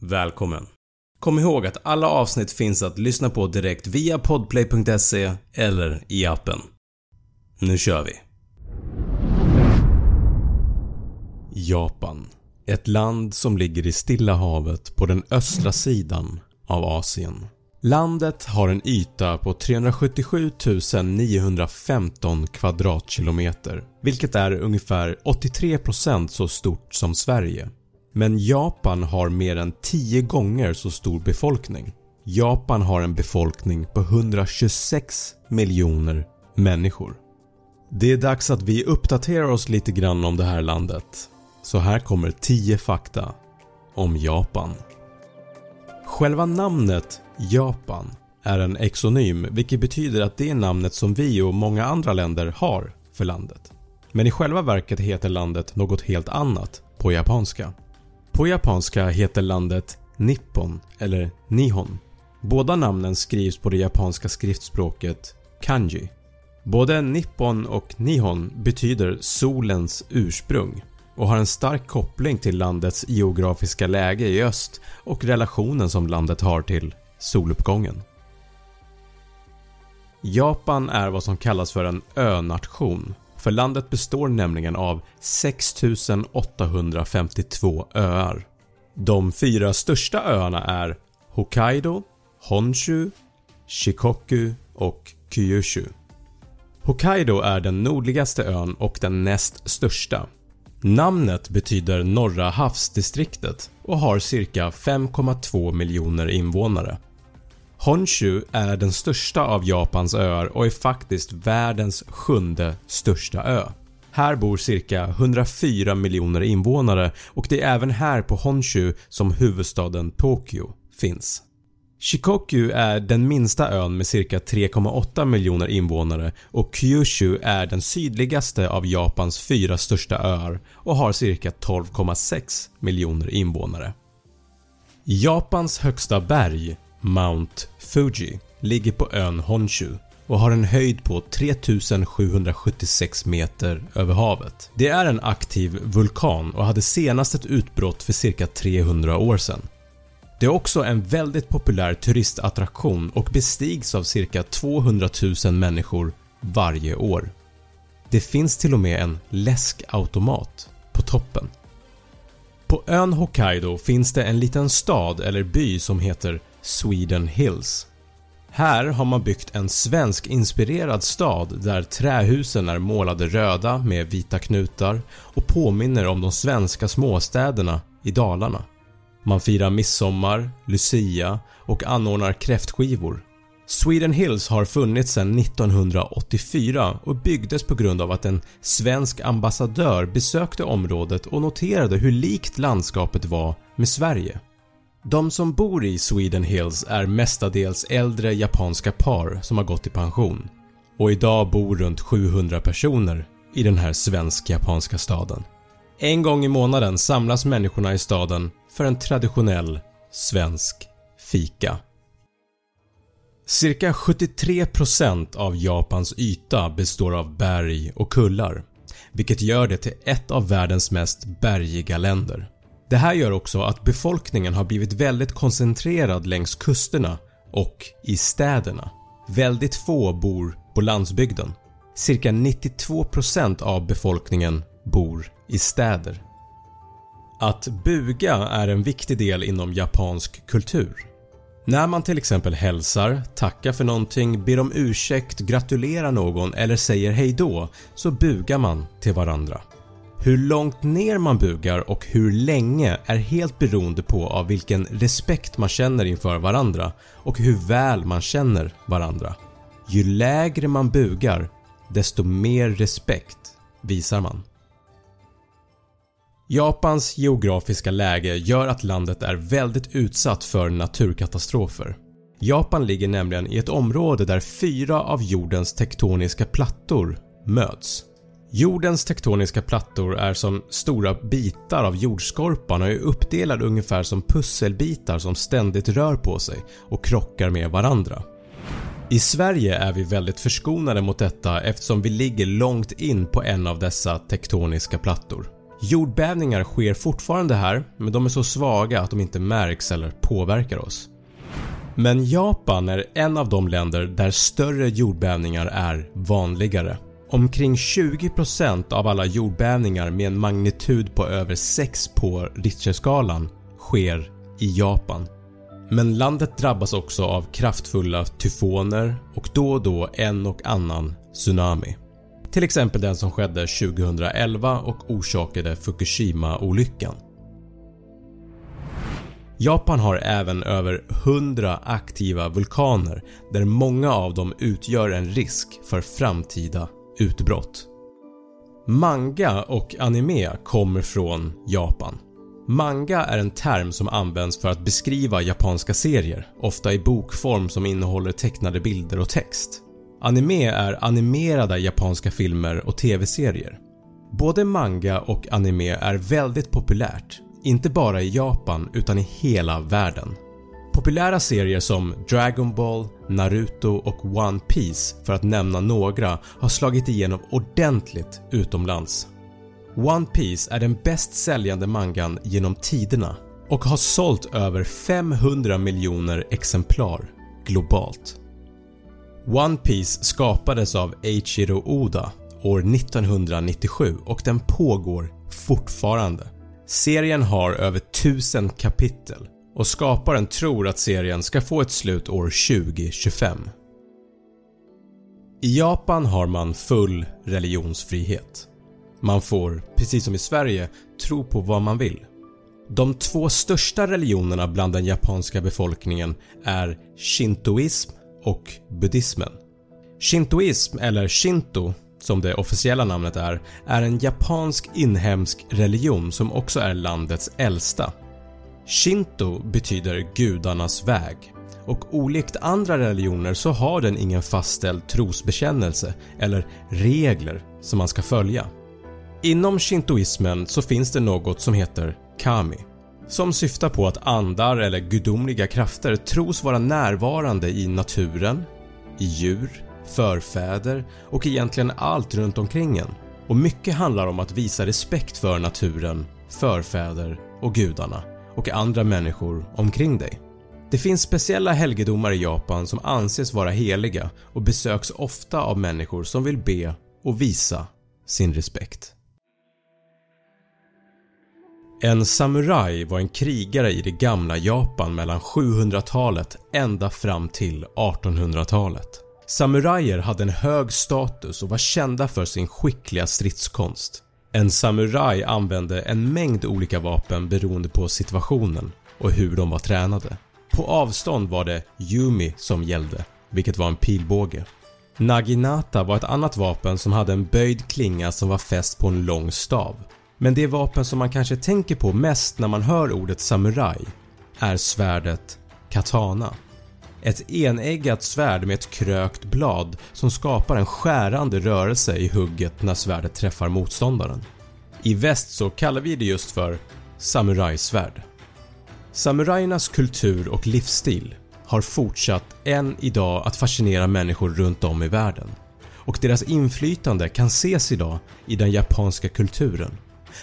Välkommen! Kom ihåg att alla avsnitt finns att lyssna på direkt via podplay.se eller i appen. Nu kör vi! Japan. Ett land som ligger i Stilla havet på den östra sidan av Asien. Landet har en yta på 377 915 kvadratkilometer, vilket är ungefär 83% så stort som Sverige. Men Japan har mer än 10 gånger så stor befolkning. Japan har en befolkning på 126 miljoner människor. Det är dags att vi uppdaterar oss lite grann om det här landet. Så här kommer 10 fakta om Japan. Själva namnet Japan är en exonym vilket betyder att det är namnet som vi och många andra länder har för landet. Men i själva verket heter landet något helt annat på japanska. På japanska heter landet Nippon eller Nihon. Båda namnen skrivs på det japanska skriftspråket kanji. Både Nippon och Nihon betyder solens ursprung och har en stark koppling till landets geografiska läge i öst och relationen som landet har till soluppgången. Japan är vad som kallas för en önation för landet består nämligen av 6852 öar. De fyra största öarna är Hokkaido, Honshu, Shikoku och Kyushu. Hokkaido är den nordligaste ön och den näst största. Namnet betyder norra havsdistriktet och har cirka 5,2 miljoner invånare. Honshu är den största av Japans öar och är faktiskt världens sjunde största ö. Här bor cirka 104 miljoner invånare och det är även här på Honshu som huvudstaden Tokyo finns. Shikoku är den minsta ön med cirka 3,8 miljoner invånare och Kyushu är den sydligaste av Japans fyra största öar och har cirka 12,6 miljoner invånare. Japans högsta berg, Mount Fuji, ligger på ön Honshu och har en höjd på 3776 meter över havet. Det är en aktiv vulkan och hade senast ett utbrott för cirka 300 år sedan. Det är också en väldigt populär turistattraktion och bestigs av cirka 200 000 människor varje år. Det finns till och med en läskautomat på toppen. På ön Hokkaido finns det en liten stad eller by som heter Sweden Hills. Här har man byggt en svensk inspirerad stad där trähusen är målade röda med vita knutar och påminner om de svenska småstäderna i Dalarna. Man firar midsommar, lucia och anordnar kräftskivor. Sweden Hills har funnits sedan 1984 och byggdes på grund av att en svensk ambassadör besökte området och noterade hur likt landskapet var med Sverige. De som bor i Sweden Hills är mestadels äldre japanska par som har gått i pension och idag bor runt 700 personer i den här svensk-japanska staden. En gång i månaden samlas människorna i staden för en traditionell svensk fika. Cirka 73% av Japans yta består av berg och kullar, vilket gör det till ett av världens mest bergiga länder. Det här gör också att befolkningen har blivit väldigt koncentrerad längs kusterna och i städerna. Väldigt få bor på landsbygden. Cirka 92% av befolkningen bor i städer. Att buga är en viktig del inom japansk kultur. När man till exempel hälsar, tackar för någonting, ber om ursäkt, gratulerar någon eller säger hejdå så bugar man till varandra. Hur långt ner man bugar och hur länge är helt beroende på av vilken respekt man känner inför varandra och hur väl man känner varandra. Ju lägre man bugar desto mer respekt visar man. Japans geografiska läge gör att landet är väldigt utsatt för naturkatastrofer. Japan ligger nämligen i ett område där fyra av jordens tektoniska plattor möts. Jordens tektoniska plattor är som stora bitar av jordskorpan och är uppdelade ungefär som pusselbitar som ständigt rör på sig och krockar med varandra. I Sverige är vi väldigt förskonade mot detta eftersom vi ligger långt in på en av dessa tektoniska plattor. Jordbävningar sker fortfarande här men de är så svaga att de inte märks eller påverkar oss. Men Japan är en av de länder där större jordbävningar är vanligare. Omkring 20% av alla jordbävningar med en magnitud på över 6 på Richterskalan sker i Japan. Men landet drabbas också av kraftfulla tyfoner och då och då en och annan tsunami. Till exempel den som skedde 2011 och orsakade Fukushima-olyckan. Japan har även över 100 aktiva vulkaner där många av dem utgör en risk för framtida utbrott. Manga och anime kommer från Japan. Manga är en term som används för att beskriva japanska serier, ofta i bokform som innehåller tecknade bilder och text. Anime är animerade japanska filmer och TV-serier. Både manga och anime är väldigt populärt, inte bara i Japan utan i hela världen. Populära serier som Dragon Ball, Naruto och One Piece för att nämna några har slagit igenom ordentligt utomlands. One Piece är den bäst säljande mangan genom tiderna och har sålt över 500 miljoner exemplar globalt. One Piece skapades av Eiichiro Oda år 1997 och den pågår fortfarande. Serien har över 1000 kapitel och skaparen tror att serien ska få ett slut år 2025. I Japan har man full religionsfrihet. Man får, precis som i Sverige, tro på vad man vill. De två största religionerna bland den japanska befolkningen är shintoism och buddhismen. Shintoism, eller shinto som det officiella namnet är, är en japansk inhemsk religion som också är landets äldsta. Shinto betyder gudarnas väg. Och olikt andra religioner så har den ingen fastställd trosbekännelse eller regler som man ska följa. Inom shintoismen så finns det något som heter kami som syftar på att andar eller gudomliga krafter tros vara närvarande i naturen, i djur, förfäder och egentligen allt runt omkring en. Och mycket handlar om att visa respekt för naturen, förfäder och gudarna och andra människor omkring dig. Det finns speciella helgedomar i Japan som anses vara heliga och besöks ofta av människor som vill be och visa sin respekt. En samuraj var en krigare i det gamla Japan mellan 700-talet ända fram till 1800-talet. Samurajer hade en hög status och var kända för sin skickliga stridskonst. En samuraj använde en mängd olika vapen beroende på situationen och hur de var tränade. På avstånd var det Yumi som gällde, vilket var en pilbåge. Naginata var ett annat vapen som hade en böjd klinga som var fäst på en lång stav. Men det vapen som man kanske tänker på mest när man hör ordet samuraj är svärdet katana. Ett eneggat svärd med ett krökt blad som skapar en skärande rörelse i hugget när svärdet träffar motståndaren. I väst så kallar vi det just för samurajsvärd. Samurajernas kultur och livsstil har fortsatt än idag att fascinera människor runt om i världen och deras inflytande kan ses idag i den japanska kulturen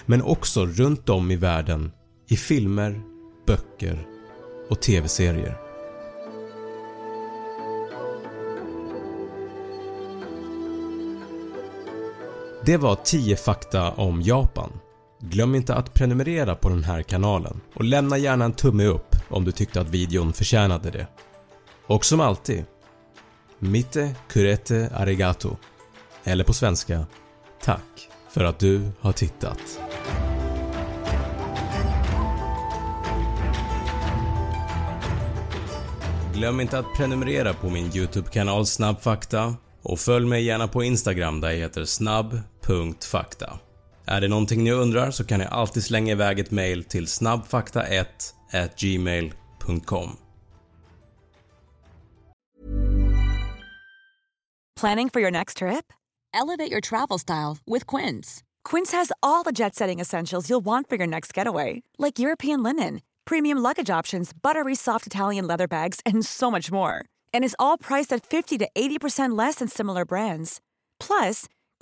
men också runt om i världen i filmer, böcker och TV-serier. Det var 10 fakta om Japan. Glöm inte att prenumerera på den här kanalen och lämna gärna en tumme upp om du tyckte att videon förtjänade det. Och som alltid, Mitte kurete arigato. Eller på svenska, tack för att du har tittat. Glöm inte att prenumerera på min YouTube-kanal Snabbfakta och följ mig gärna på Instagram där jag heter Är det någonting ni undrar så kan ni alltid slänga iväg ett mail till snabbfakta1 gmail.com. Planning for your next trip? Elevate your travel style with Quince. Quince has all the jet setting essentials you'll want for your next getaway, like European linen, premium luggage options, buttery soft Italian leather bags, and so much more. And is all priced at 50 to 80% less than similar brands. Plus,